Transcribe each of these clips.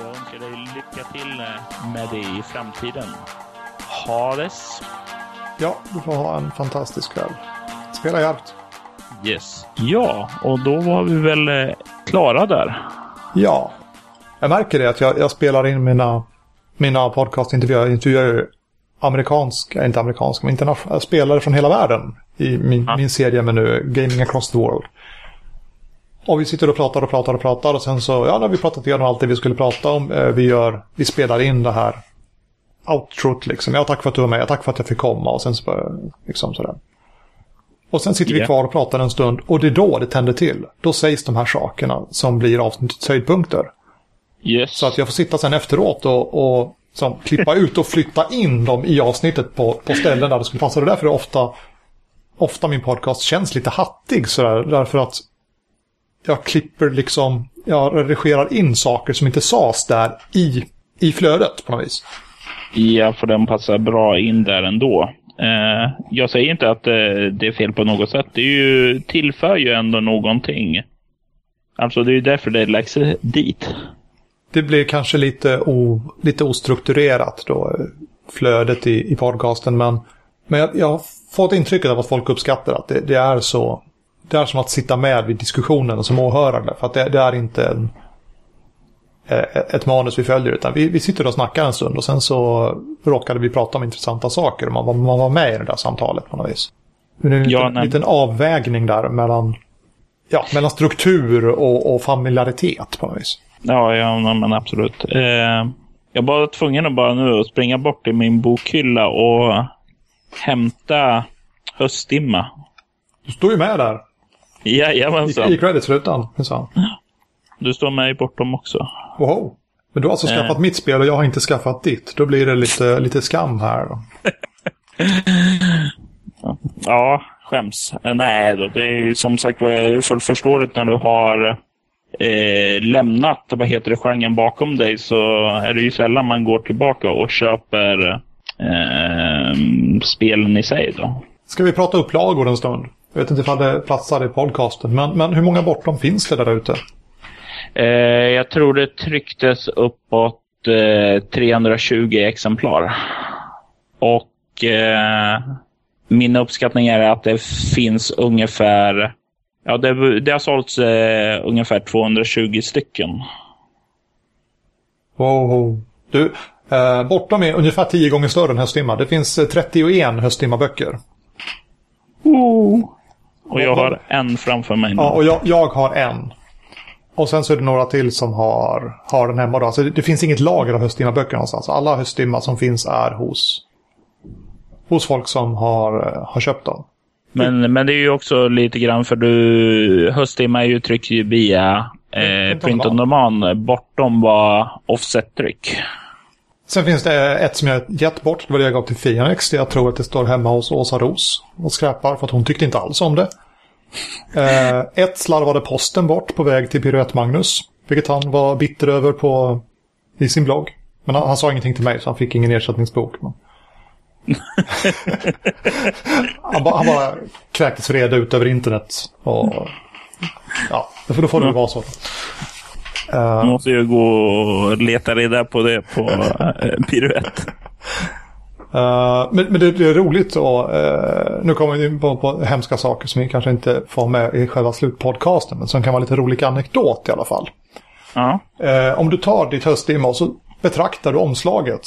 jag önskar dig lycka till med det i framtiden. Hades. Ja, du får ha en fantastisk kväll. Spela hjälpt. Yes. Ja, och då var vi väl eh, klara där. Ja. Jag märker det att jag, jag spelar in mina, mina podcastintervjuer. Jag intervjuar amerikanska, inte amerikanska, men internationella spelare från hela världen. I min, Ja. min serie med nu Gaming Across the World. Och vi sitter och pratar och pratar och pratar och sen så, ja, har vi pratat igenom allt det vi skulle prata om. Eh, Vi gör, vi spelar in det här outrot liksom. Ja, tack för att du var med, tack för att jag fick komma och sen så bara, liksom sådär. Och sen sitter vi Ja. kvar och pratar en stund och det är då det tänder till. Då sägs de här sakerna som blir avsnittets höjdpunkter. Yes. Så att jag får sitta sen efteråt och, och som, klippa ut och flytta in dem i avsnittet på, på ställen där det skulle passa. Är därför det ofta, ofta min podcast känns lite hattig sådär. Därför att jag klipper liksom, jag redigerar in saker som inte sades där i, i flödet på något vis. Ja, för den passar bra in där ändå. Eh, jag säger inte att eh, det är fel på något sätt. Det är ju, tillför ju ändå någonting. Alltså det är ju därför det läggs dit. Det blir kanske lite, o, lite ostrukturerat då, eh, flödet i, i podcasten. Men, men jag, jag har fått intrycket av att folk uppskattar att det, det är så. Det är som att sitta med vid diskussionen som åhörare. För att det, det är inte en, eh, ett manus vi följer. Utan vi, vi sitter och snackar en stund och sen så råkade vi prata om intressanta saker. Och man, var- man var med i det där samtalet på något vis. Men det är en Ja, liten, nej. liten avvägning där mellan, ja, mellan struktur och, och familiaritet på något vis. Ja, ja men absolut. Eh, jag var tvungen att bara nu springa bort i min bokhylla och hämta Höstdimma. Du står ju med där. I, Jajamensan. i creditsrutan, minsann. Du står med i bortom också. Wow. Men du har alltså Eh. skaffat mitt spel och jag har inte skaffat ditt. Då blir det lite, lite skam här. Ja, skäms. Eh, Nej då, det är som sagt fullt förståeligt när du har eh, lämnat vad heter det, genren bakom dig så är det ju sällan man går tillbaka och köper eh, spelen i sig. Då. Ska vi prata upplagor en stund? Jag vet inte ifall det platsar i podcasten. Men, men hur många bortom finns det där ute? Eh, jag tror det trycktes uppåt eh, 320 exemplar. Och eh, min uppskattning är att det finns ungefär Ja, det, det har sålts eh, ungefär 220 stycken. Wow. Du, eh, bortom är ungefär tio gånger större än Höstdimma. Det finns eh, 31 Höstdimma-böcker. Och jag har en framför mig nu. Ja, och jag, jag har en. Och sen så är det några till som har, har den hemma. Då. Alltså det, det finns inget lager av Höstdimma-böcker någonstans. Alla Höstdimma som finns är hos, hos folk som har, eh, har köpt dem. Men, men det är ju också lite grann för du, Höstdimma är ju tryckt ju via eh, Print on Print on Demand bortom vad offset-tryck. Sen finns det ett som jag gett bort. Det var det jag gav till Fianex, Det Jag tror att det står hemma hos Åsa Ros och skräpar för att hon tyckte inte alls om det. Eh, ett slarvade posten bort på väg till Piruett Magnus. Vilket han var bitter över på, i sin blogg. Men han, han sa ingenting till mig så han fick ingen ersättningsbok. Men... han, bara, han bara kräktes reda ut över internet. Och, ja, då får det väl vara så. Jag måste ju gå och leta reda på det på eh, Piruett. Uh, men men det, det är roligt och uh, nu kommer vi in på, på hemska saker som vi kanske inte får med i själva slutpodcasten. Men som kan vara lite rolig anekdot i alla fall. Uh, om du tar ditt höstdimma och så betraktar du omslaget.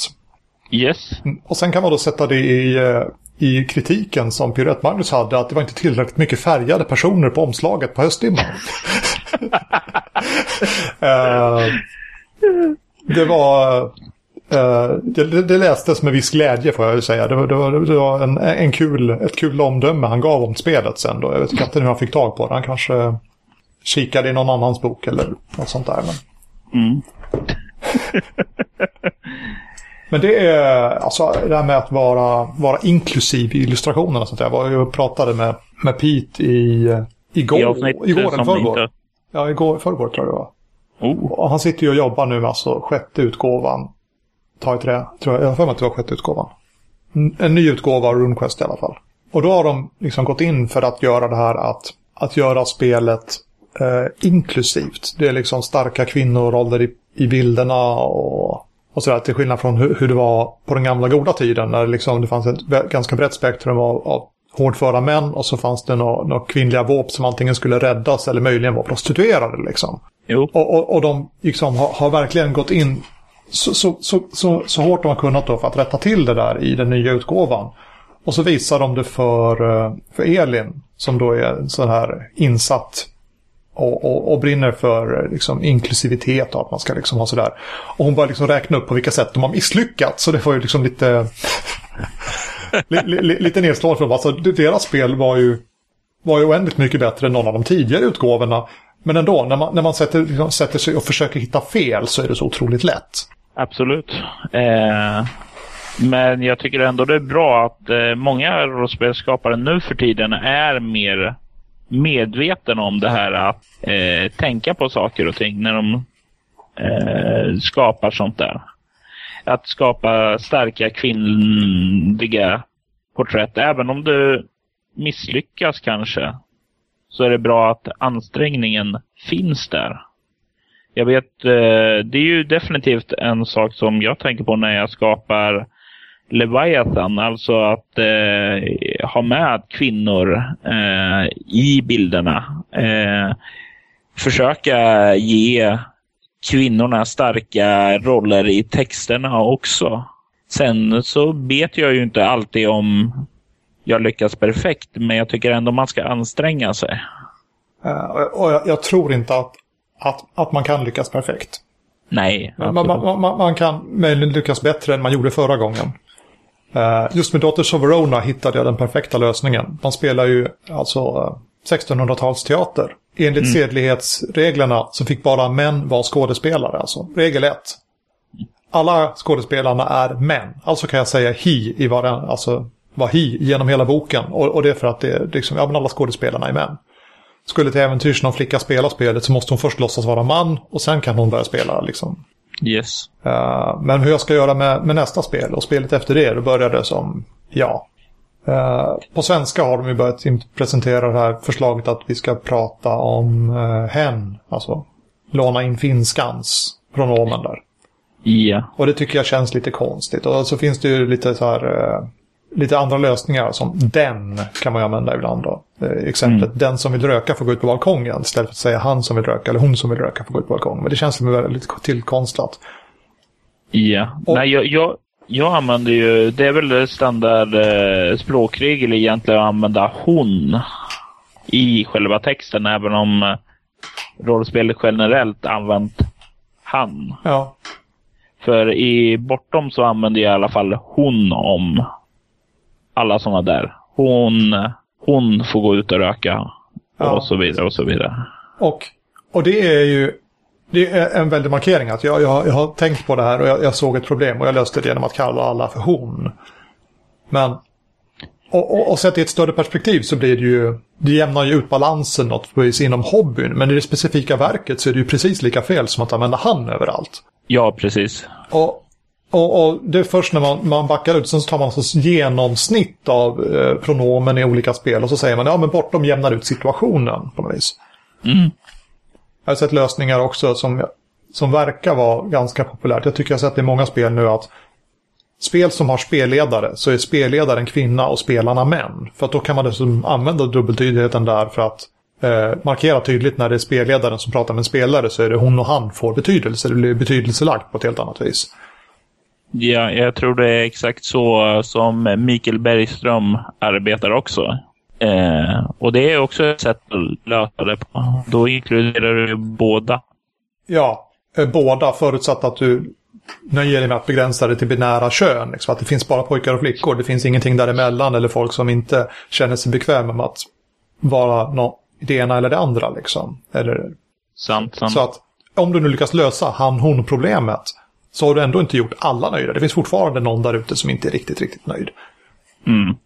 Yes. Och sen kan man då sätta det i, uh, i kritiken som Piret Magnus hade. Att det var inte tillräckligt mycket färgade personer på omslaget på höstdimman. uh, det var... Uh, det, det lästes med viss glädje får jag ju säga. Det var, det var, det var en, en kul, ett kul omdöme han gav om spelet sen då. Jag vet inte hur han fick tag på det. Han kanske kikade i någon annans bok eller något sånt där. Men, Mm. men det är alltså det här med att vara, vara inklusiv i illustrationerna och sånt där. Jag var ju och pratade med, med Pete i, igår, igår eller förrgår. Ja, igår, förrgår tror jag det var. Oh. Han sitter ju och jobbar nu med alltså sjätte utgåvan. Ta i trä, tror jag. Jag har för mig att det var sjätte utgåvan. En- ny utgåva av RuneQuest i alla fall. Och då har de liksom gått in för att göra det här att, att göra spelet eh, inklusivt. Det är liksom starka kvinnoroller i, i bilderna och, och sådär. Till skillnad från hur, hur, det var på den gamla goda tiden när det, liksom, det fanns ett ganska brett spektrum av, av hårdföra män och så fanns det några, några kvinnliga våp som antingen skulle räddas eller möjligen var prostituerade. Liksom. Jo. Och, och, och de liksom har, har verkligen gått in så, så, så, så, så hårt de har kunnat då för att rätta till det där i den nya utgåvan. Och så visar de det för, eh, för Elin som då är så här insatt och, och, och, brinner för liksom, inklusivitet och att man ska liksom ha sådär. Och hon börjar liksom räkna upp på vilka sätt de har misslyckats. Så det var ju liksom lite, li, li, lite nedslående för dem. Alltså, deras spel var ju, var ju oändligt mycket bättre än någon av de tidigare utgåvorna. Men ändå, när man, när man sätter, liksom, sätter sig och försöker hitta fel så är det så otroligt lätt. Absolut. Eh, men jag tycker ändå det är bra att eh, många rollspelsskapare nu för tiden är mer medveten om det här att eh, tänka på saker och ting när de eh, skapar sånt där. Att skapa starka kvinnliga porträtt, även om du misslyckas kanske, så är det bra att ansträngningen finns där. Jag vet, eh, det är ju definitivt en sak som jag tänker på när jag skapar Leviathan, alltså att eh, ha med kvinnor eh, i bilderna. Eh, försöka ge kvinnorna starka roller i texterna också. Sen så vet jag ju inte alltid om jag lyckas perfekt, men jag tycker ändå man ska anstränga sig. Uh, och jag, jag, tror inte att, att, att man kan lyckas perfekt. Nej. Man, man, man, man, kan möjligen lyckas bättre än man gjorde förra gången. Uh, just med Daughters of Verona hittade jag den perfekta lösningen. Man spelar ju alltså uh, 1600-talsteater. Enligt mm. sedlighetsreglerna så fick bara män vara skådespelare. Alltså regel 1. Alla skådespelarna är män. Alltså kan jag säga hi i vad alltså var hi genom hela boken. Och, och det är för att det är liksom, ja men alla skådespelarna är män. Skulle till äventyrs någon flicka spela spelet så måste hon först låtsas vara man och sen kan hon börja spela liksom. Yes. Uh, men hur jag ska göra med, med nästa spel och spelet efter det, då började det som ja. Uh, på svenska har de ju börjat presentera det här förslaget att vi ska prata om uh, hen, alltså låna in finskans pronomen där. Ja. Och det tycker jag känns lite konstigt. Och så finns det ju lite så här lite andra lösningar som den kan man ju använda ibland. Då. Eh, exemplet mm. den som vill röka får gå ut på balkongen istället för att säga han som vill röka eller hon som vill röka får gå ut på balkongen. Men det känns väldigt tillkonstlat. Ja, och, nej jag, jag, jag använder ju, det är väl standard eh, språkregel egentligen att använda hon i själva texten även om eh, rollspelet generellt använt han. Ja. För i Bortom så använder jag i alla fall hon om alla som var där. Hon, hon får gå ut och röka. Ja. Och så vidare och så vidare. Och, och det är ju det är en väldig markering att jag, jag, jag har tänkt på det här och jag, jag, såg ett problem och jag löste det genom att kalla alla för hon. Men och, och, och sett i ett större perspektiv så blir det ju, det jämnar ju ut balansen något vis inom hobbyn. Men i det specifika verket så är det ju precis lika fel som att använda han överallt. Ja, precis. Och och, och, det är först när man, man backar ut, sen så tar man alltså genomsnitt av eh, pronomen i olika spel och så säger man ja men bortom jämnar ut situationen på något vis. Mm. Jag har sett lösningar också som, som verkar vara ganska populärt. Jag tycker jag har sett i många spel nu att spel som har spelledare så är spelledaren kvinna och spelarna män. För att då kan man dessutom använda dubbeltydigheten där för att eh, markera tydligt när det är spelledaren som pratar med en spelare så är det hon och han får betydelse. Det blir betydelselagt på ett helt annat vis. Ja, jag tror det är exakt så eh, som Mikael Bergström arbetar också. Eh, och det är också ett sätt att lösa det på. Då inkluderar du båda. Ja, eh, båda förutsatt att du nöjer dig med att begränsa det till binära kön. Liksom. Att det finns bara pojkar och flickor. Det finns ingenting däremellan eller folk som inte känner sig bekväma med att vara no det ena eller det andra. Liksom. Eller... Sant, sant. Så att om du nu lyckas lösa han-hon-problemet så har du ändå inte gjort alla nöjda. Det finns fortfarande någon där ute som inte är riktigt, riktigt nöjd. Mm.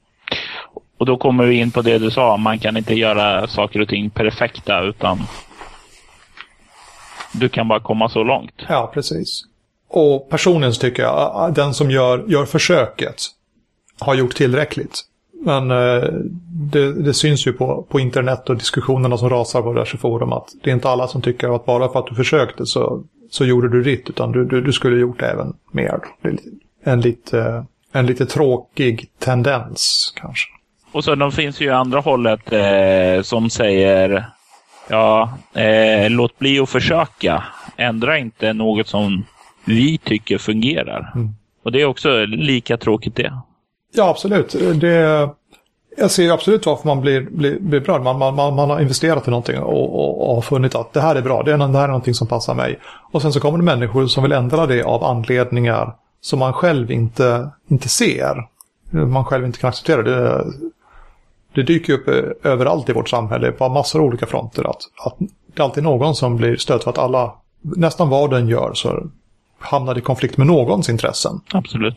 Och då kommer vi in på det du sa, man kan inte göra saker och ting perfekta utan du kan bara komma så långt. Ja, precis. Och personligen så tycker jag den som gör, gör försöket har gjort tillräckligt. Men eh, det, det, syns ju på, på internet och diskussionerna som rasar på diverse forum att det är inte alla som tycker att bara för att du försökte så, så gjorde du ditt, utan du, du, du skulle gjort även mer. En lite, en lite tråkig tendens kanske. Och så de finns ju andra hållet eh, som säger ja, eh, låt bli att försöka. Ändra inte något som vi tycker fungerar. Mm. Och det är också lika tråkigt det. Ja, absolut. Det, jag ser absolut varför man blir, blir, blir berörd. Man, man, man, har investerat i någonting och, och, och har funnit att det här är bra. Det, är, det här är någonting som passar mig. Och sen så kommer det människor som vill ändra det av anledningar som man själv inte, inte ser. Man själv inte kan acceptera. Det, det dyker upp överallt i vårt samhälle på massor av olika fronter. Att, att det är alltid någon som blir stött för att alla, nästan vad den gör så hamnar i konflikt med någons intressen. Absolut.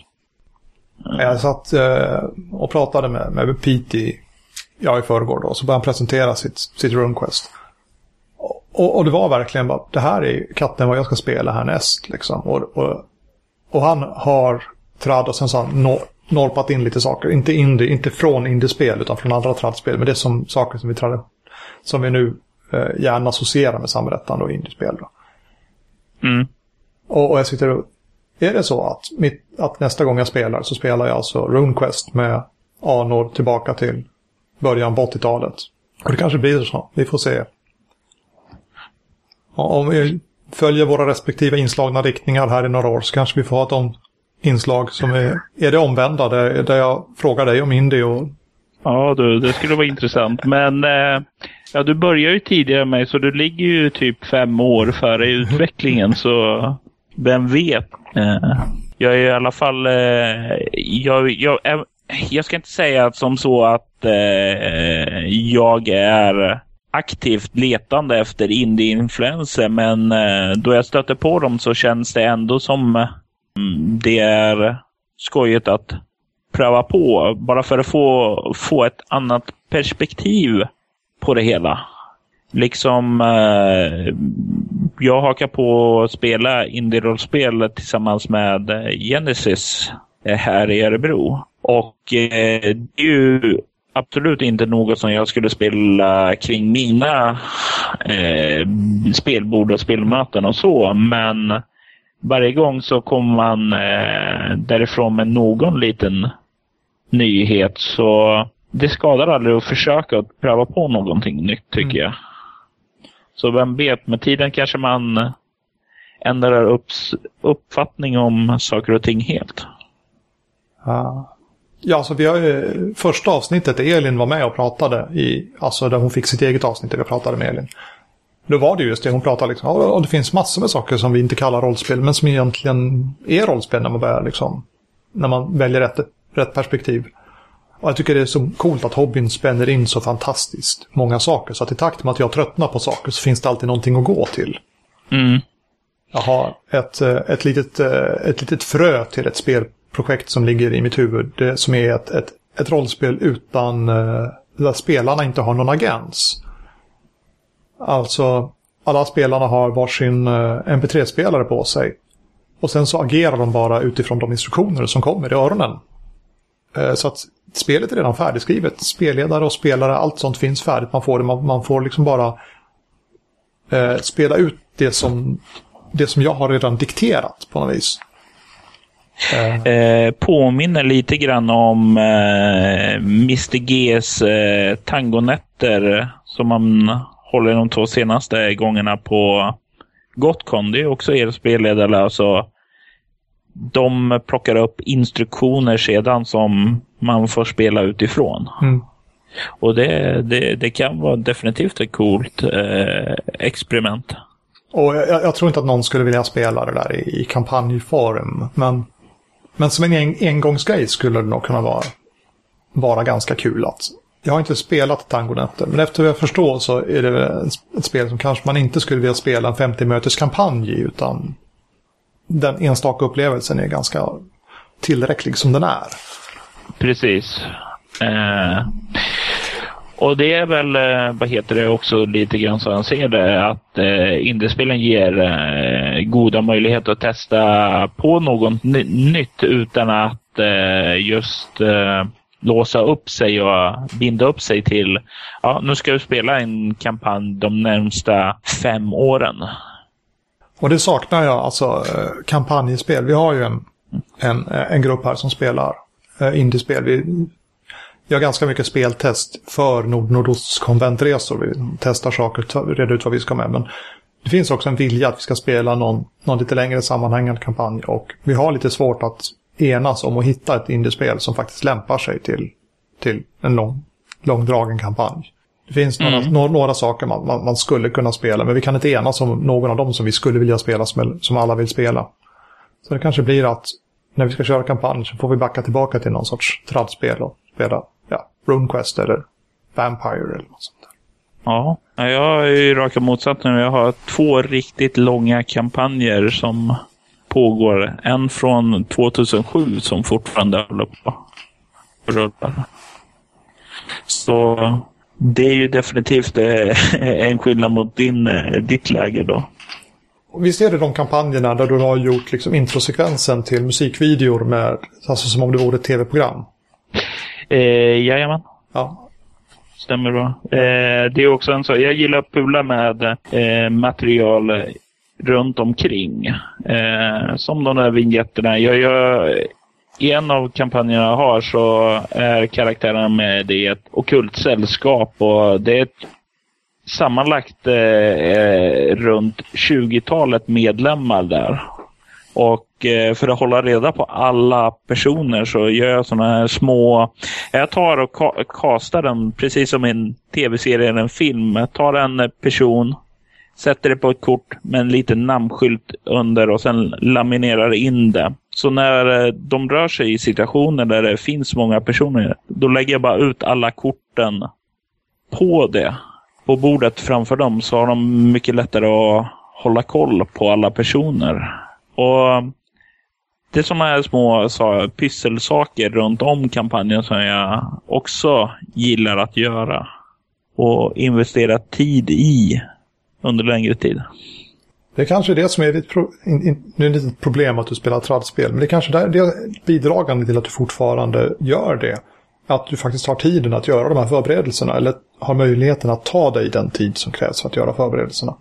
Jag satt eh, och pratade med, med Pete i, ja, i förrgår då, så började han presentera sitt, sitt RuneQuest. Och, och, det var verkligen bara, det här är katten vad jag ska spela härnäst. Liksom. Och, och, och han har tradd och sen har han no, norpat in lite saker. Inte, indie, inte från indiespel utan från andra traddspel. Men det är som saker som vi, trad, som vi nu eh, gärna associerar med samrättande och indiespel. Då. Mm. Och, och jag sitter och är det så att, mitt, att nästa gång jag spelar så spelar jag alltså RuneQuest med anor tillbaka till början på 80-talet. Och det kanske blir så. Vi får se. Om vi följer våra respektive inslagna riktningar här i några år så kanske vi får ha ett om inslag som är, är det omvända. Där, där jag frågar dig om indie och... Ja du, det skulle vara intressant. Men eh, ja, du börjar ju tidigare med, mig så du ligger ju typ fem år före utvecklingen. så vem vet? Eh, jag är i alla fall... Eh, jag, jag, eh, jag ska inte säga som så att eh, jag är aktivt letande efter indie-influenser, men eh, då jag stöter på dem så känns det ändå som det är skojigt att pröva på. Bara för att få, få ett annat perspektiv på det hela. Liksom eh, jag hakar på att spela indie-rollspel tillsammans med eh, Genesis eh, här i Örebro. Och eh, det är ju absolut inte något som jag skulle spela kring mina eh, spelbord och spelmöten och så. Men varje gång så kommer man eh, därifrån med någon liten nyhet. Så det skadar aldrig att försöka att pröva på någonting nytt tycker mm. jag. Så vem vet, med tiden kanske man ändrar upp, uppfattning om saker och ting helt. Ja. Ja, så vi har ju första avsnittet där Elin var med och pratade i, alltså där hon fick sitt eget avsnitt där vi pratade med Elin. Då var det just det, hon pratade liksom, och det finns massor med saker som vi inte kallar rollspel, men som egentligen är rollspel när man börjar liksom, när man väljer rätt, rätt perspektiv. Och jag tycker det är så coolt att hobbyn spänner in så fantastiskt många saker. Så att i takt med att jag tröttnar på saker så finns det alltid någonting att gå till. Mm. Jag har ett, eh, ett, litet, eh, ett litet frö till ett spelprojekt som ligger i mitt huvud. Som är ett, ett, ett rollspel utan eh, där spelarna inte har någon agens. Alltså, alla spelarna har varsin eh, MP3-spelare på sig. Och sen så agerar de bara utifrån de instruktioner som kommer i öronen. Eh, så att spelet är redan färdigskrivet. Spelledare och spelare, allt sånt finns färdigt. Man får, det, man, man får liksom bara eh, spela ut det som, det som jag har redan dikterat på något vis. Eh. Eh, påminner lite grann om eh, Mr Gs eh, tangonätter som man håller de två senaste gångerna på Gotcon. Det är också er spelledare. Alltså, de plockar upp instruktioner sedan som man får spela utifrån. Mm. Och det, det, det, kan vara definitivt ett coolt eh, experiment. Och jag, jag, tror inte att någon skulle vilja spela det där i, i kampanjform. Men, men som en engångsgrej skulle det nog kunna vara, vara ganska kul att jag har inte spelat Tangonätter, men efter vad jag förstår så är det ett spel som kanske man inte skulle vilja spela en 50-möters kampanj i, utan den enstaka upplevelsen är ganska tillräcklig som den är. Precis. Eh, och det är väl, eh, vad heter det, också lite grann så han ser det, att eh, indiespelen ger eh, goda möjligheter att testa på något nytt utan att eh, just eh, låsa upp sig och binda upp sig till, ja, nu ska vi spela en kampanj de närmsta fem åren. Och det saknar jag, alltså eh, kampanjspel. Vi har ju en, en, eh, en grupp här som spelar eh, indiespel. Vi gör ganska mycket speltest för Nord konventresor. Vi testar saker, reder ut vad vi ska med. Men det finns också en vilja att vi ska spela någon, någon lite längre sammanhängande kampanj. Och vi har lite svårt att enas om att hitta ett indiespel som faktiskt lämpar sig till, till en lång, långdragen kampanj. Det finns några, Mm. några, några saker man, man, man skulle kunna spela, men vi kan inte enas om någon av dem som vi skulle vilja spela, som, som alla vill spela. Så det kanske blir att när vi ska köra kampanj så får vi backa tillbaka till någon sorts tradspel och spela ja, RuneQuest eller Vampire eller något sånt där. Ja, jag är ju raka motsatsen. Jag har två riktigt långa kampanjer som pågår. En från 2007 som fortfarande håller på och rullar. Så det är ju definitivt eh, en skillnad mot din, eh, ditt läge då. Visst är det de kampanjerna där du har gjort liksom introsekvensen till musikvideor med, alltså som om det vore ett tv-program? Eh, jajamän, Ja, stämmer bra. Eh, det är också en så. Jag gillar att pula med eh, material runt omkring. Eh, som de där vinjetterna. Jag jag, I en av kampanjerna jag har så är karaktärerna med i ett ockult sällskap och det är ett sammanlagt eh, eh runt 20-talet medlemmar där. Och eh, för att hålla reda på alla personer så gör jag sådana här små... Jag tar och ka den precis som i en tv-serie eller en film. Jag tar en person, sätter det på ett kort med en liten namnskylt under och sen laminerar in det. Så när eh, de rör sig i situationer där det finns många personer, då lägger jag bara ut alla korten på det. På bordet framför dem så har de mycket lättare att hålla koll på alla personer. Och eh, det är sådana här små så, pysselsaker runt om kampanjen som jag också gillar att göra. Och investera tid i under längre tid. det är kanske det som är ditt pro- in, in, nu är det ett problem att du spelar tradspel, men det är kanske där, det är bidragande till att du fortfarande gör det. Att du faktiskt har tiden att göra de här förberedelserna, eller har möjligheten att ta dig den tid som krävs för att göra förberedelserna.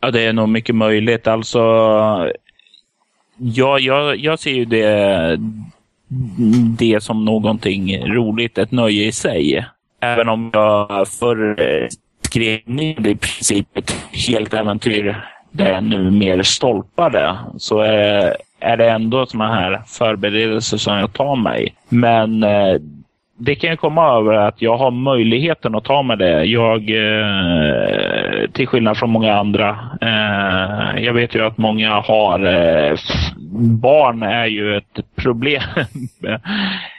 Ja, det är nog mycket möjligt. Alltså, ja, jag, jag ser ju det, det som någonting roligt, ett nöje i sig. Även om jag förr eh, skrev i princip ett helt äventyr där jag nu mer stolpade, så är, är det ändå såna här förberedelser som jag tar mig. Men eh, det kan ju komma över att jag har möjligheten att ta mig det. Jag, eh, till skillnad från många andra. Eh, jag vet ju att många har eh, barn är ju ett problem.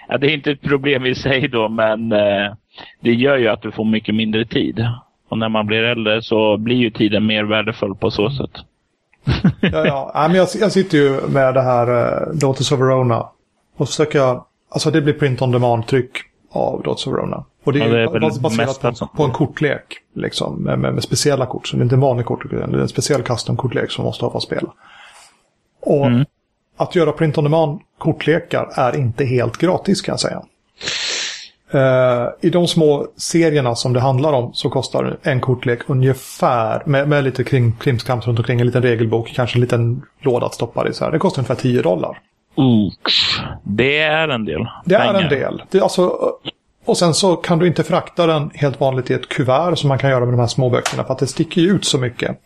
ja, det är inte ett problem i sig då, men eh, det gör ju att du får mycket mindre tid. Och när man blir äldre så blir ju tiden mer värdefull på så sätt. Ja, ja. Nej, men jag, jag sitter ju med det här uh, Daughters of Verona. Och så försöker jag, alltså det blir print on demand-tryck av Daughters of Verona. Och det är, Ja, det är baserat på, på en kortlek. Liksom, med, med, med speciella kort. Så det är inte en vanlig kortlek, det är en speciell custom-kortlek som måste ha för att spela. Och Mm. att göra print on demand-kortlekar är inte helt gratis kan jag säga. Eh, I de små serierna som det handlar om så kostar en kortlek ungefär, med, med lite kring, krimskrams runt omkring, en liten regelbok, kanske en liten låda att stoppa det. Så här. Det kostar ungefär 10 dollar. Oops. Det är en del. Det är en del. Det alltså, och sen så kan du inte frakta den helt vanligt i ett kuvert som man kan göra med de här små böckerna för att det sticker ju ut så mycket.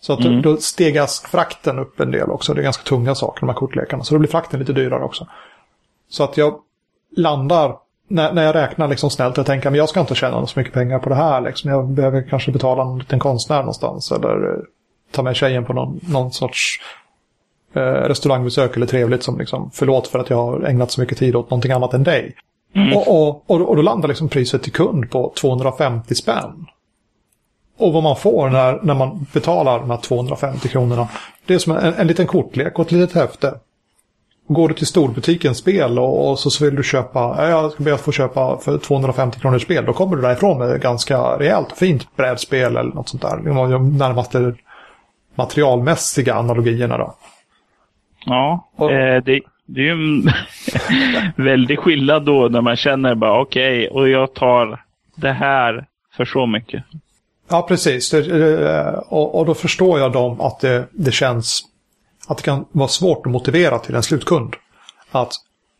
Så att Mm. då stegas frakten upp en del också. Det är ganska tunga saker de här kortlekarna. Så då blir frakten lite dyrare också. Så att jag landar, när, när jag räknar liksom snällt, jag tänker att jag ska inte tjäna så mycket pengar på det här. Liksom. Jag behöver kanske betala en liten konstnär någonstans. Eller eh, ta med tjejen på någon, någon sorts eh, restaurangbesök eller trevligt som liksom, förlåt för att jag har ägnat så mycket tid åt någonting annat än dig. Och, och, och, och då landar liksom priset till kund på 250 spänn. Och vad man får när, när man betalar de här 250 kronorna, det är som en, en liten kortlek och ett litet häfte. Går du till storbutikens spel och, och så, så vill du köpa, ja, jag ska be att få köpa för 250 kronor spel, då kommer du därifrån med ganska rejält fint brädspel eller något sånt där. De närmaste materialmässiga analogierna då. Ja, Och- eh, det, det är ju en väldig skillnad då när man känner bara okej, och jag tar det här för så mycket. Ja, precis. Det, och, och, då förstår jag dem att det, det känns att det kan vara svårt att motivera till en slutkund. Att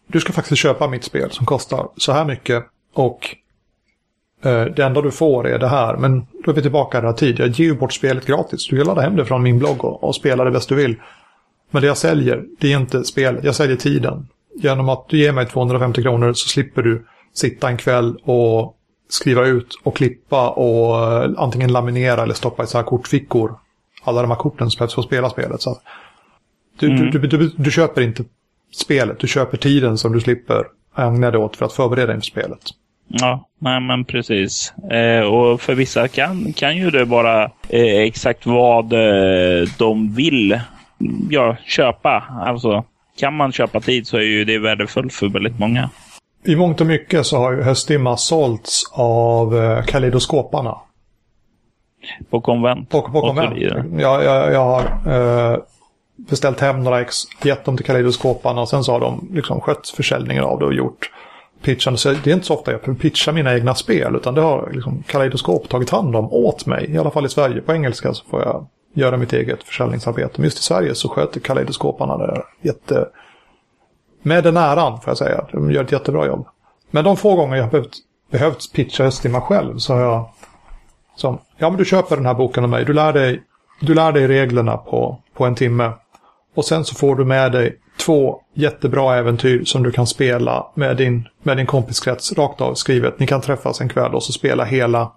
du ska faktiskt köpa mitt spel som kostar så här mycket och eh, det enda du får är det här. Men då är vi tillbaka i den här tid. Jag ger ju bort spelet gratis. Du kan ladda hem det från min blogg och, och spela det bäst du vill. Men det jag säljer, det är inte spelet. Jag säljer tiden. Genom att du ger mig 250 kronor så slipper du sitta en kväll och skriva ut och klippa och eh, antingen laminera eller stoppa i så här kortfickor. Alla de här korten som behövs för att spela spelet. Så du, mm. du, du, du, köper inte spelet, du köper tiden som du slipper ägna dig åt för att förbereda inför spelet. Ja, nej, men precis. Eh, och för vissa kan, kan ju det vara eh, exakt vad eh, de vill ja, köpa. Alltså, kan man köpa tid så är ju det värdefullt för väldigt många. I mångt och mycket så har ju Höstdimma sålts av eh, kaleidoskoparna. På konvent? På, på konvent. Jag, jag, jag har eh, beställt hem några ex, gett dem till kaleidoskoparna och sen så har de liksom skött försäljningen av det och gjort pitchande. Så det är inte så ofta jag pitchar mina egna spel utan det har liksom kaleidoskop tagit hand om åt mig. I alla fall i Sverige. På engelska så får jag göra mitt eget försäljningsarbete. Men just i Sverige så sköter kaleidoskoparna det jätte med den äran, får jag säga. De gör ett jättebra jobb. Men de få gånger jag har behövt, behövt pitcha Östtimma själv så har jag... Som, ja, men du köper den här boken av mig. Du lär dig, du lär dig reglerna på, på en timme. Och sen så får du med dig två jättebra äventyr som du kan spela med din, med din kompiskrets rakt av skrivet. Ni kan träffas en kväll och så spela hela...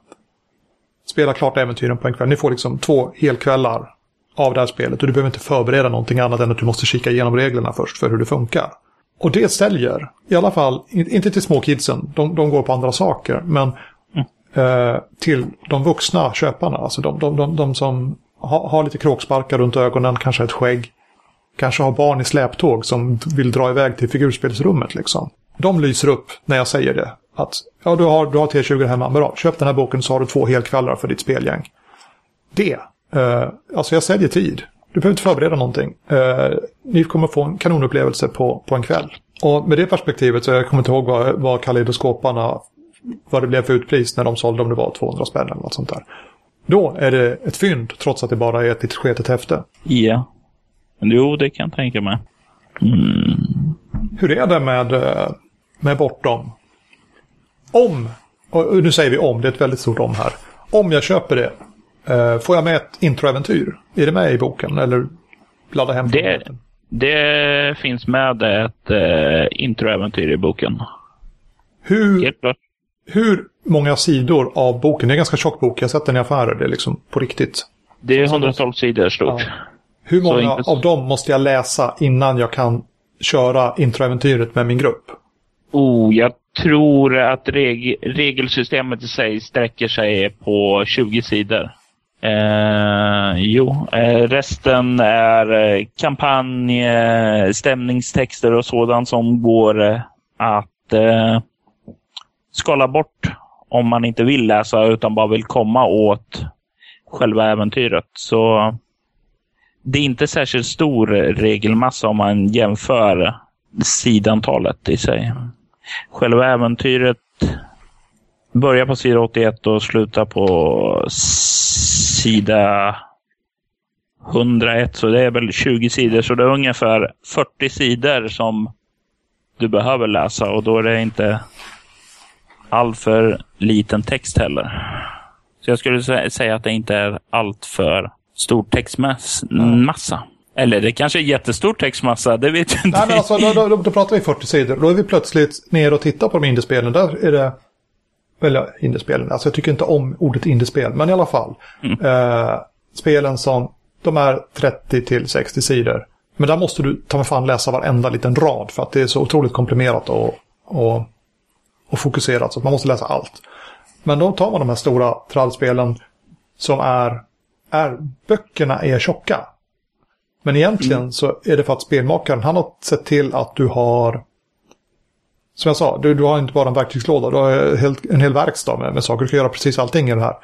Spela klart äventyren på en kväll. Ni får liksom två helkvällar av det här spelet. Och du behöver inte förbereda någonting annat än att du måste kika igenom reglerna först för hur det funkar. Och det säljer. I alla fall, inte till småkidsen. De, de går på andra saker. Men mm. eh, till de vuxna köparna. Alltså de, de, de, de som har, har lite kråksparkar runt ögonen, kanske ett skägg. Kanske har barn i släptåg som vill dra iväg till figurspelsrummet. Liksom. De lyser upp när jag säger det. Att ja, du har, du har T20 hemma. Bra, köp den här boken så har du två helkvällar för ditt spelgäng. Det. Eh, alltså jag säljer tid. Du behöver inte förbereda någonting. Eh, ni kommer få en kanonupplevelse på, på en kväll. Och med det perspektivet så jag kommer inte ihåg vad, vad kaleidoskoparna, vad det blev för utpris när de sålde om det var 200 spänn eller något sånt där. Då är det ett fynd trots att det bara är ett litet sketet häfte. Ja. Jo, det kan jag tänka mig. Mm. Hur är det med, eh, med Bortom? Om, och nu säger vi om, det är ett väldigt stort om här. Om jag köper det, Uh, får jag med ett introäventyr? Är det med i boken eller ladda hem det, det finns med ett uh, introäventyr i boken. Hur, hur många sidor av boken? Det är en ganska tjock bok. Jag har sett den i affärer. Det är liksom på riktigt. Det är 112 sidor stort. Ja. Hur många av dem måste jag läsa innan jag kan köra introäventyret med min grupp? Oh, jag tror att reg regelsystemet i sig sträcker sig på 20 sidor. Eh, jo, eh, resten är eh, kampanj, eh, stämningstexter och sådant som går eh, att eh, skala bort om man inte vill läsa utan bara vill komma åt själva äventyret. Så det är inte särskilt stor regelmassa om man jämför sidantalet i sig. Själva äventyret börjar på sida 81 och slutar på sida 101, så det är väl 20 sidor. Så det är ungefär 40 sidor som du behöver läsa och då är det inte alltför liten text heller. Så jag skulle säga att det inte är allt för stor textmassa. Eller det kanske är jättestor textmassa, det vet jag inte. Nej, men alltså, då, då, då pratar vi 40 sidor. Då är vi plötsligt ner och tittar på de indiespelen. Där är det eller indiespelen, alltså jag tycker inte om ordet indiespel, men i alla fall. Mm. Eh, spelen som, de är 30 till 60 sidor. Men där måste du ta mig fan läsa varenda liten rad för att det är så otroligt komprimerat och, och, och fokuserat så att man måste läsa allt. Men då tar man de här stora trallspelen som är, är, böckerna är tjocka. Men egentligen mm. så är det för att spelmakaren, han har sett till att du har som jag sa, du, du har inte bara en verktygslåda, du har en hel, en hel verkstad med, med saker. Du kan göra precis allting i det här.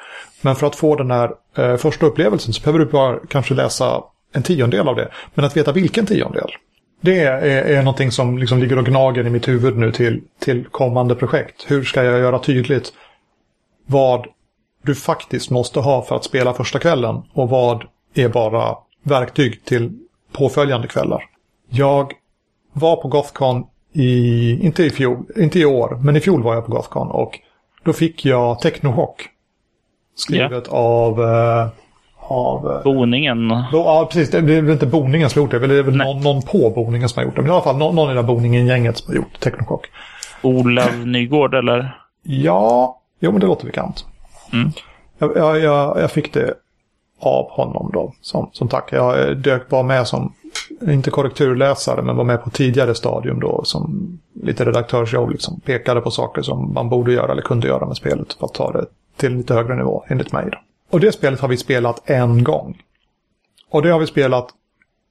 Men för att få den här eh, första upplevelsen så behöver du bara kanske läsa en tiondel av det. Men att veta vilken tiondel. Det är, är någonting som liksom ligger och gnager i mitt huvud nu till, till kommande projekt. Hur ska jag göra tydligt vad du faktiskt måste ha för att spela första kvällen och vad är bara verktyg till påföljande kvällar. Jag var på Gothcon i, inte i fjol, inte i år, men i fjol var jag på Gothcon och då fick jag Technohock. Skrivet yeah. av... Uh, av uh, Boningen. Då, ja, precis. Det är väl inte Boningen som har gjort det. Det är väl någon, någon, på Boningen som har gjort det. Men i alla fall någon, någon i det Boningen-gänget som har gjort Technohock. Olav Nygård eller? Ja, jo men det låter bekant. Mm. Jag, jag, jag, jag, fick det av honom då, som, som tack. Jag dök bara med som, inte korrekturläsare, men var med på tidigare stadium då som lite redaktörsjobb. Liksom, pekade på saker som man borde göra eller kunde göra med spelet för att ta det till en lite högre nivå, enligt mig. Då. Och det spelet har vi spelat en gång. Och det har vi spelat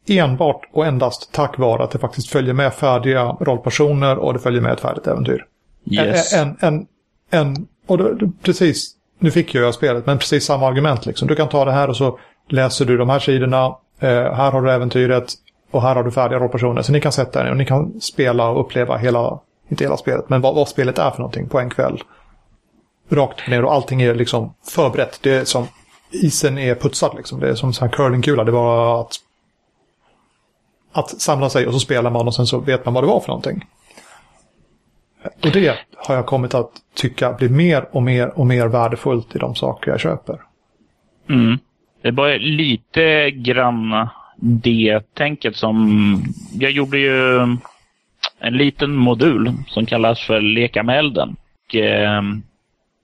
enbart och endast tack vare att det faktiskt följer med färdiga rollpersoner och det följer med ett färdigt äventyr. Yes. En, en, en, och då, precis, nu fick jag spelet, men precis samma argument liksom. Du kan ta det här och så läser du de här sidorna, eh, här har du äventyret och här har du färdiga rollpersoner. Så ni kan sätta er och ni kan spela och uppleva hela, inte hela spelet, men vad, vad spelet är för någonting på en kväll. Rakt ner och allting är liksom förberett. Det är som, isen är putsad liksom. Det är som en curlingkula. Det var att att samla sig och så spelar man och sen så vet man vad det var för någonting. Och det har jag kommit att tycka blir mer och mer och mer värdefullt i de saker jag köper. Mm. Det är bara lite grann det tänket som... Jag gjorde ju en liten modul som kallas för Leka med elden. Och, eh,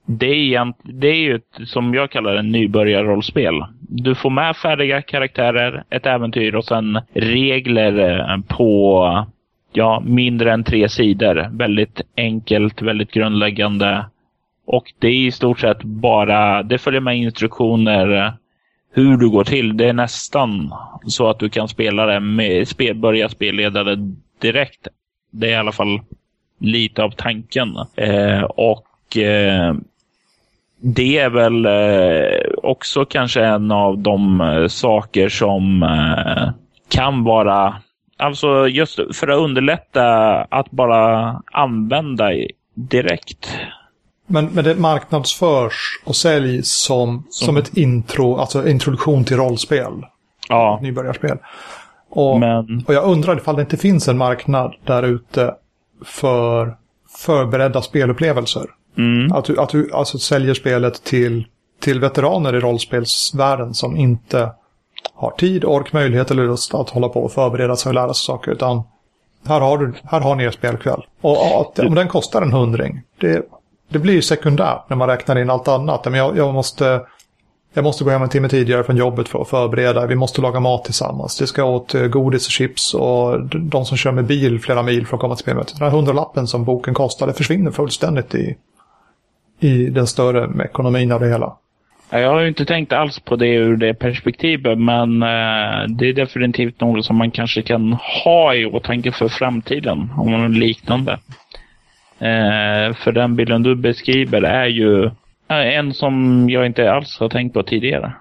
det, är, det är ju ett, som jag kallar det, nybörjarrollspel. Du får med färdiga karaktärer, ett äventyr och sen regler eh, på ja, mindre än tre sidor. Väldigt enkelt, väldigt grundläggande. Och det är i stort sett bara, det följer med instruktioner eh, hur du går till. Det är nästan så att du kan spela det med, spel, börja spelleda det direkt. Det är i alla fall lite av tanken. Eh, och eh, det är väl eh, också kanske en av de eh, saker som eh, kan vara, alltså just för att underlätta att bara använda direkt. Men, men det marknadsförs och säljs som, som, som ett intro, alltså introduktion till rollspel. Ja. Nybörjarspel. Och, men... och jag undrar ifall det inte finns en marknad där ute för förberedda spelupplevelser. Mm. Att, du, att du alltså säljer spelet till, till veteraner i rollspelsvärlden som inte har tid, ork, möjlighet eller lust att hålla på och förbereda sig och lära sig saker. Utan här har, du, här har ni er spelkväll. Och att, om den kostar en hundring, det, det blir ju sekundärt när man räknar in allt annat. Men jag, jag, måste, jag måste gå hem en timme tidigare från jobbet för att förbereda. Vi måste laga mat tillsammans. Det ska åt eh, godis och chips och de som kör med bil flera mil för att komma till spelmötet. Den här hundralappen som boken kostar, det försvinner fullständigt i, i den större ekonomin av det hela. Jag har ju inte tänkt alls på det ur det perspektivet, men eh, det är definitivt något som man kanske kan ha i åtanke för framtiden, om något liknande. Eh, för den bilden du beskriver är ju eh, en som jag inte alls har tänkt på tidigare.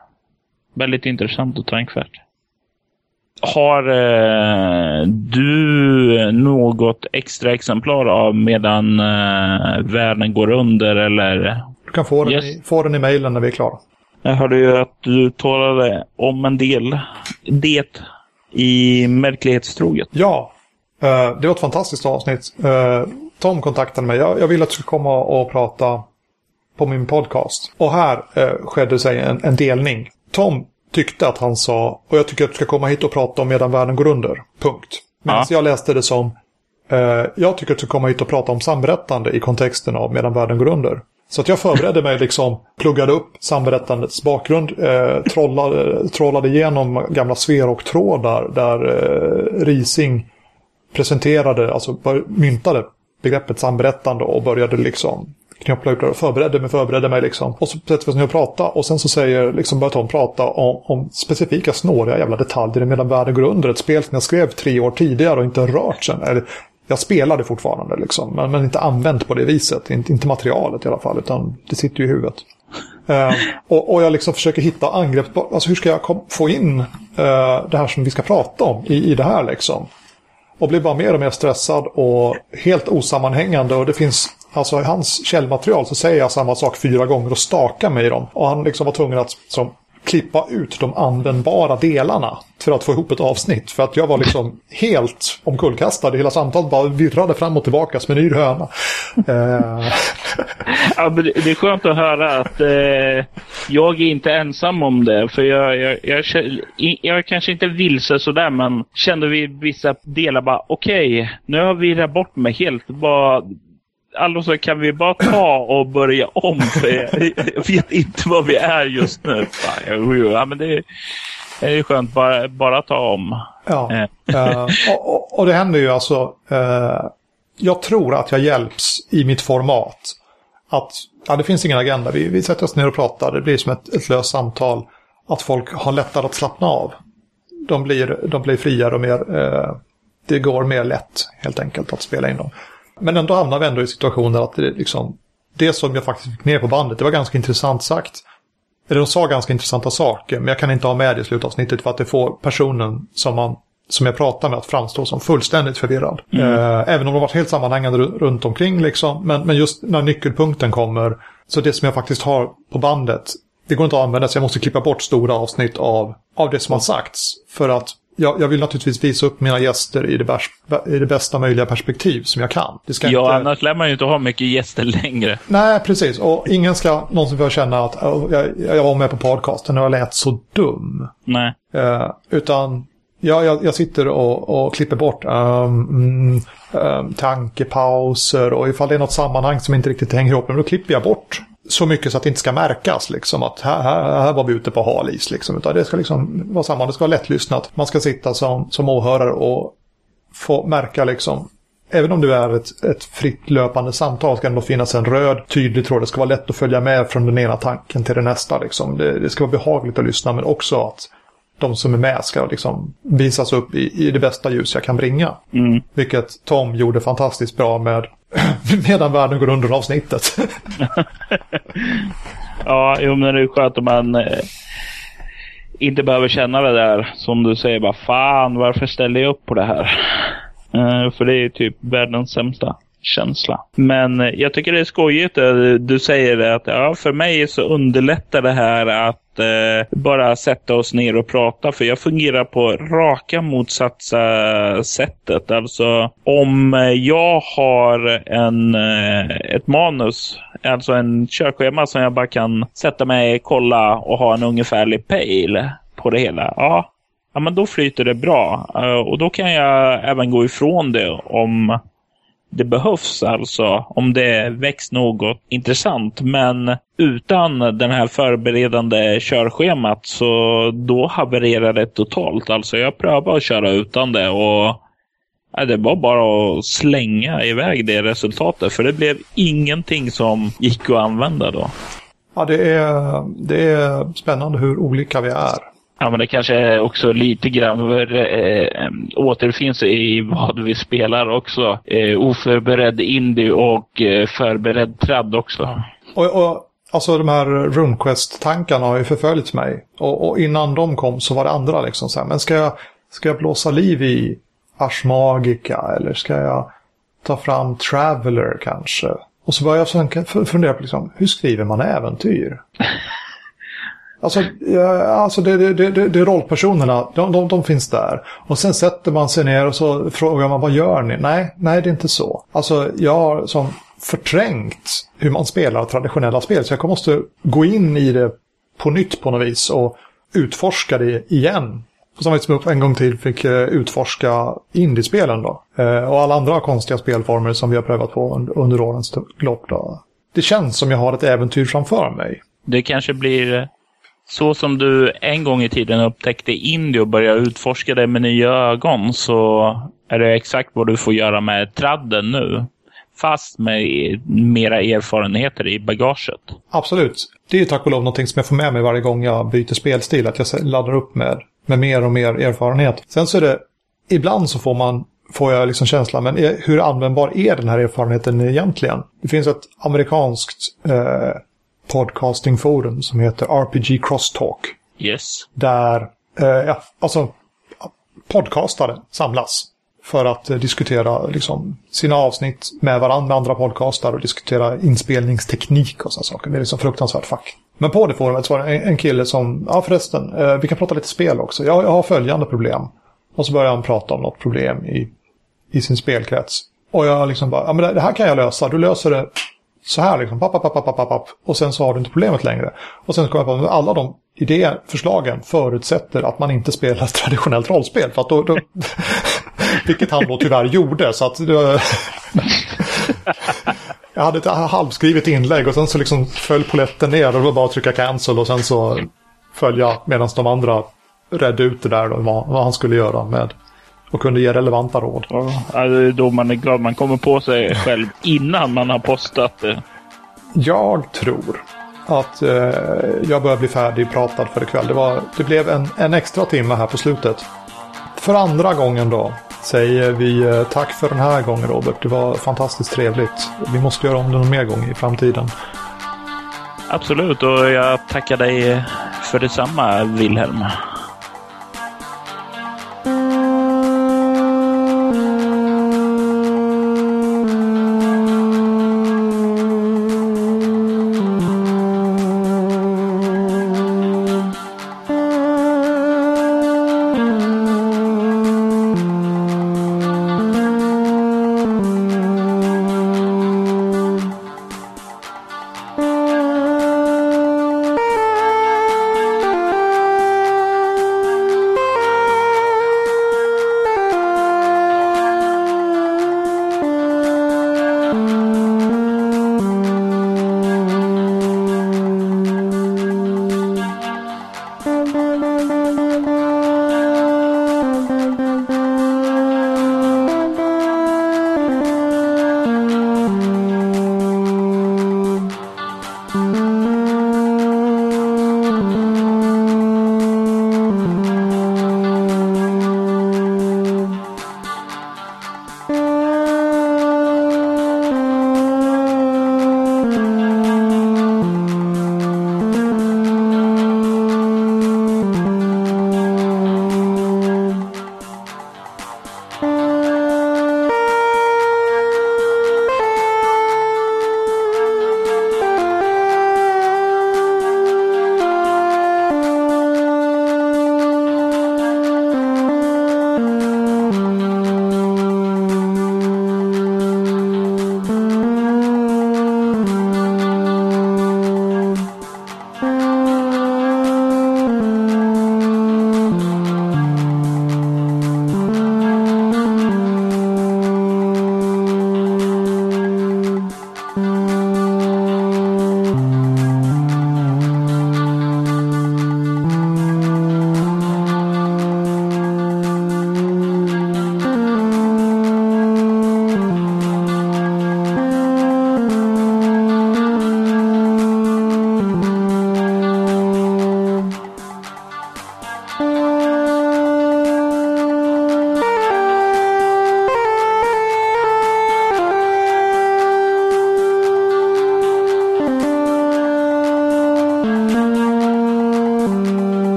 Väldigt intressant och tänkvärt. Har eh, du något extra exemplar av medan eh, världen går under eller? Du kan få den, yes. i, få den i mejlen när vi är klara. Jag hörde ju att du talade om en del det i Märklighetstroget. Ja, eh, det var ett fantastiskt avsnitt. Eh, Tom kontaktade mig. Jag, vill att du ska komma och prata på min podcast. Och här eh, skedde sig en, en delning. Tom tyckte att han sa, och jag tycker att du ska komma hit och prata om medan världen går under. Punkt. Medan ja. jag läste det som, jag tycker att du ska komma hit och prata om samberättande i kontexten av medan världen går under. Så att jag förberedde mig liksom, pluggade upp samberättandets bakgrund, eh, trollade, eh, trollade igenom gamla Sverok-trådar där eh, Rising presenterade, alltså myntade begreppet samberättande och började liksom knappla ut och förberedde mig, förberedde mig liksom. Och så sätter vi oss ner och pratar och sen så säger, liksom börjar Tom prata om, om specifika snåriga jävla detaljer medan världen går under. Ett spel som jag skrev tre år tidigare och inte rört sen. Eller, jag spelar det fortfarande liksom, men, men inte använt på det viset. Inte, inte materialet i alla fall, utan det sitter ju i huvudet. Uh, och, och, jag liksom försöker hitta angrepp, alltså hur ska jag kom, få in uh, det här som vi ska prata om i, i det här liksom. Och blir bara mer och mer stressad och helt osammanhängande och det finns alltså i hans källmaterial så säger jag samma sak fyra gånger och stakar mig i dem. Och han liksom var tvungen att som, klippa ut de användbara delarna för att få ihop ett avsnitt. För att jag var liksom helt omkullkastad. Hela samtalet bara virrade fram och tillbaka som en yr höna. Eh. ja, det är skönt att höra att eh, jag är inte ensam om det. För jag, jag, jag, jag, jag kanske inte vilse sådär, men kände vid vissa delar bara okej, okay, nu har vi virrat bort mig helt. Bara, Alltså kan vi bara ta och börja om? Jag, vet inte var vi är just nu. Ja, men det, det är skönt bara, bara ta om. Ja, uh, och, och, det händer ju alltså. Uh, jag tror att jag hjälps i mitt format. Att ja, det finns ingen agenda. Vi, vi sätter oss ner och pratar. Det blir som ett, ett löst samtal. Att folk har lättare att slappna av. De blir, de blir friare och mer... Uh, det går mer lätt helt enkelt att spela in dem. Men ändå hamnar vi ändå i situationer att det, liksom, det som jag faktiskt fick ner på bandet, det var ganska intressant sagt. Eller de sa ganska intressanta saker, men jag kan inte ha med det i slutavsnittet för att det får personen som, man, som jag pratar med att framstå som fullständigt förvirrad. Mm. Eh, även om de varit helt sammanhängande runt omkring liksom. Men, men just när nyckelpunkten kommer, så det som jag faktiskt har på bandet, det går inte att använda så jag måste klippa bort stora avsnitt av, av det som har sagts. För att jag, jag, vill naturligtvis visa upp mina gäster i det, bärs, i det bästa möjliga perspektiv som jag kan. Ja, inte... annars lär man ju inte ha mycket gäster längre. Nej, precis. Och ingen ska någonsin få känna att jag, jag var med på podcasten och jag lät så dum. Nej. Uh, utan ja, jag, jag sitter och, och klipper bort um, um, tankepauser och ifall det är något sammanhang som inte riktigt hänger ihop, då klipper jag bort så mycket så att det inte ska märkas liksom att här, här, här var vi ute på hal is liksom. Utan det ska liksom vara samma, det ska vara lättlyssnat. Man ska sitta som, som åhörare och få märka liksom Även om du är ett, ett fritt löpande samtal ska det ändå finnas en röd tydlig tråd. Det ska vara lätt att följa med från den ena tanken till den nästa. Liksom. Det, det ska vara behagligt att lyssna men också att de som är med ska liksom visas upp i, i det bästa ljus jag kan bringa. Mm. Vilket Tom gjorde fantastiskt bra med medan världen går under avsnittet. ja, jo, men det är skönt om man eh, inte behöver känna det där som du säger bara fan varför ställer jag upp på det här? Eh, för det är typ världens sämsta känsla. Men eh, jag tycker det är skojigt. Eh, du säger att ja, för mig så underlättar det här att eh, bara sätta oss ner och prata. För jag fungerar på raka motsatsa sättet. Alltså om eh, jag har en, eh, ett manus, alltså en körschema som jag bara kan sätta mig, kolla och ha en ungefärlig pejl på det hela. Ja, ja men då flyter det bra. Uh, och då kan jag även gå ifrån det om det behövs alltså om det väcks något intressant. Men utan den här förberedande körschemat så då havererar det totalt. Alltså jag prövade att köra utan det och det var bara att slänga iväg det resultatet. För det blev ingenting som gick att använda då. Ja, det är, det är spännande hur olika vi är. Ja, men det kanske också lite grann äh, återfinns i vad vi spelar också. Äh, oförberedd indie och äh, förberedd tradd också. Och, och alltså de här RuneQuest-tankarna har ju förföljt mig. Och, och, innan de kom så var det andra liksom så här, men ska jag, ska jag blåsa liv i Ars Magica eller ska jag ta fram Traveller kanske? Och så började jag fundera på liksom, hur skriver man äventyr? Alltså, alltså det, det, det, det rollpersonerna, de, de, de, finns där. Och sen sätter man sig ner och så frågar man vad gör ni? Nej, nej det är inte så. Alltså jag har som förträngt hur man spelar traditionella spel. Så jag måste gå in i det på nytt på något vis och utforska det igen. På samma vis som jag en gång till fick eh, utforska indiespelen då. Eh, och alla andra konstiga spelformer som vi har prövat på under årens lopp då. Det känns som jag har ett äventyr framför mig. Det kanske blir eh, så som du en gång i tiden upptäckte Indio och började utforska det med nya ögon så är det exakt vad du får göra med tradden nu. Fast med mera erfarenheter i bagaget. Absolut. Det är tack och lov någonting som jag får med mig varje gång jag byter spelstil. Att jag laddar upp med, med mer och mer erfarenhet. Sen så är det, ibland så får man får jag liksom känslan, men hur användbar är den här erfarenheten egentligen? Det finns ett amerikanskt eh, podcastingforum som heter RPG Crosstalk. Yes. Där, eh, alltså podcastare samlas för att eh, diskutera liksom, sina avsnitt med varandra, med andra podcastar och diskutera inspelningsteknik och sådana saker. Det är liksom fruktansvärt fack. Men på det forumet så var det en, en kille som, ja förresten, eh, vi kan prata lite spel också. Jag, jag har följande problem. Och så börjar han prata om något problem i, i sin spelkrets. Och jag liksom bara, ja men det här kan jag lösa. Du löser det så här liksom, papp, papp, papp, papp, papp, och sen så har du inte problemet längre. Och sen så jag på att alla de idéer, förslagen förutsätter att man inte spelar traditionellt rollspel. För att då, då vilket han då tyvärr gjorde. Så att jag hade ett halvskrivet inlägg och sen så liksom föll poletten ner och det var bara att trycka cancel och sen så följa medan de andra redde ut det där då, vad, vad han skulle göra med och kunde ge relevanta råd. Ja, det är då man är glad man kommer på sig själv innan man har postat det. Jag tror att eh, jag börjar bli färdigpratad för ikväll. Det, var, det blev en, en extra timme här på slutet. För andra gången då säger vi eh, tack för den här gången Robert. Det var fantastiskt trevligt. Vi måste göra om det någon mer gång i framtiden. Absolut, och jag tackar dig för detsamma Wilhelm.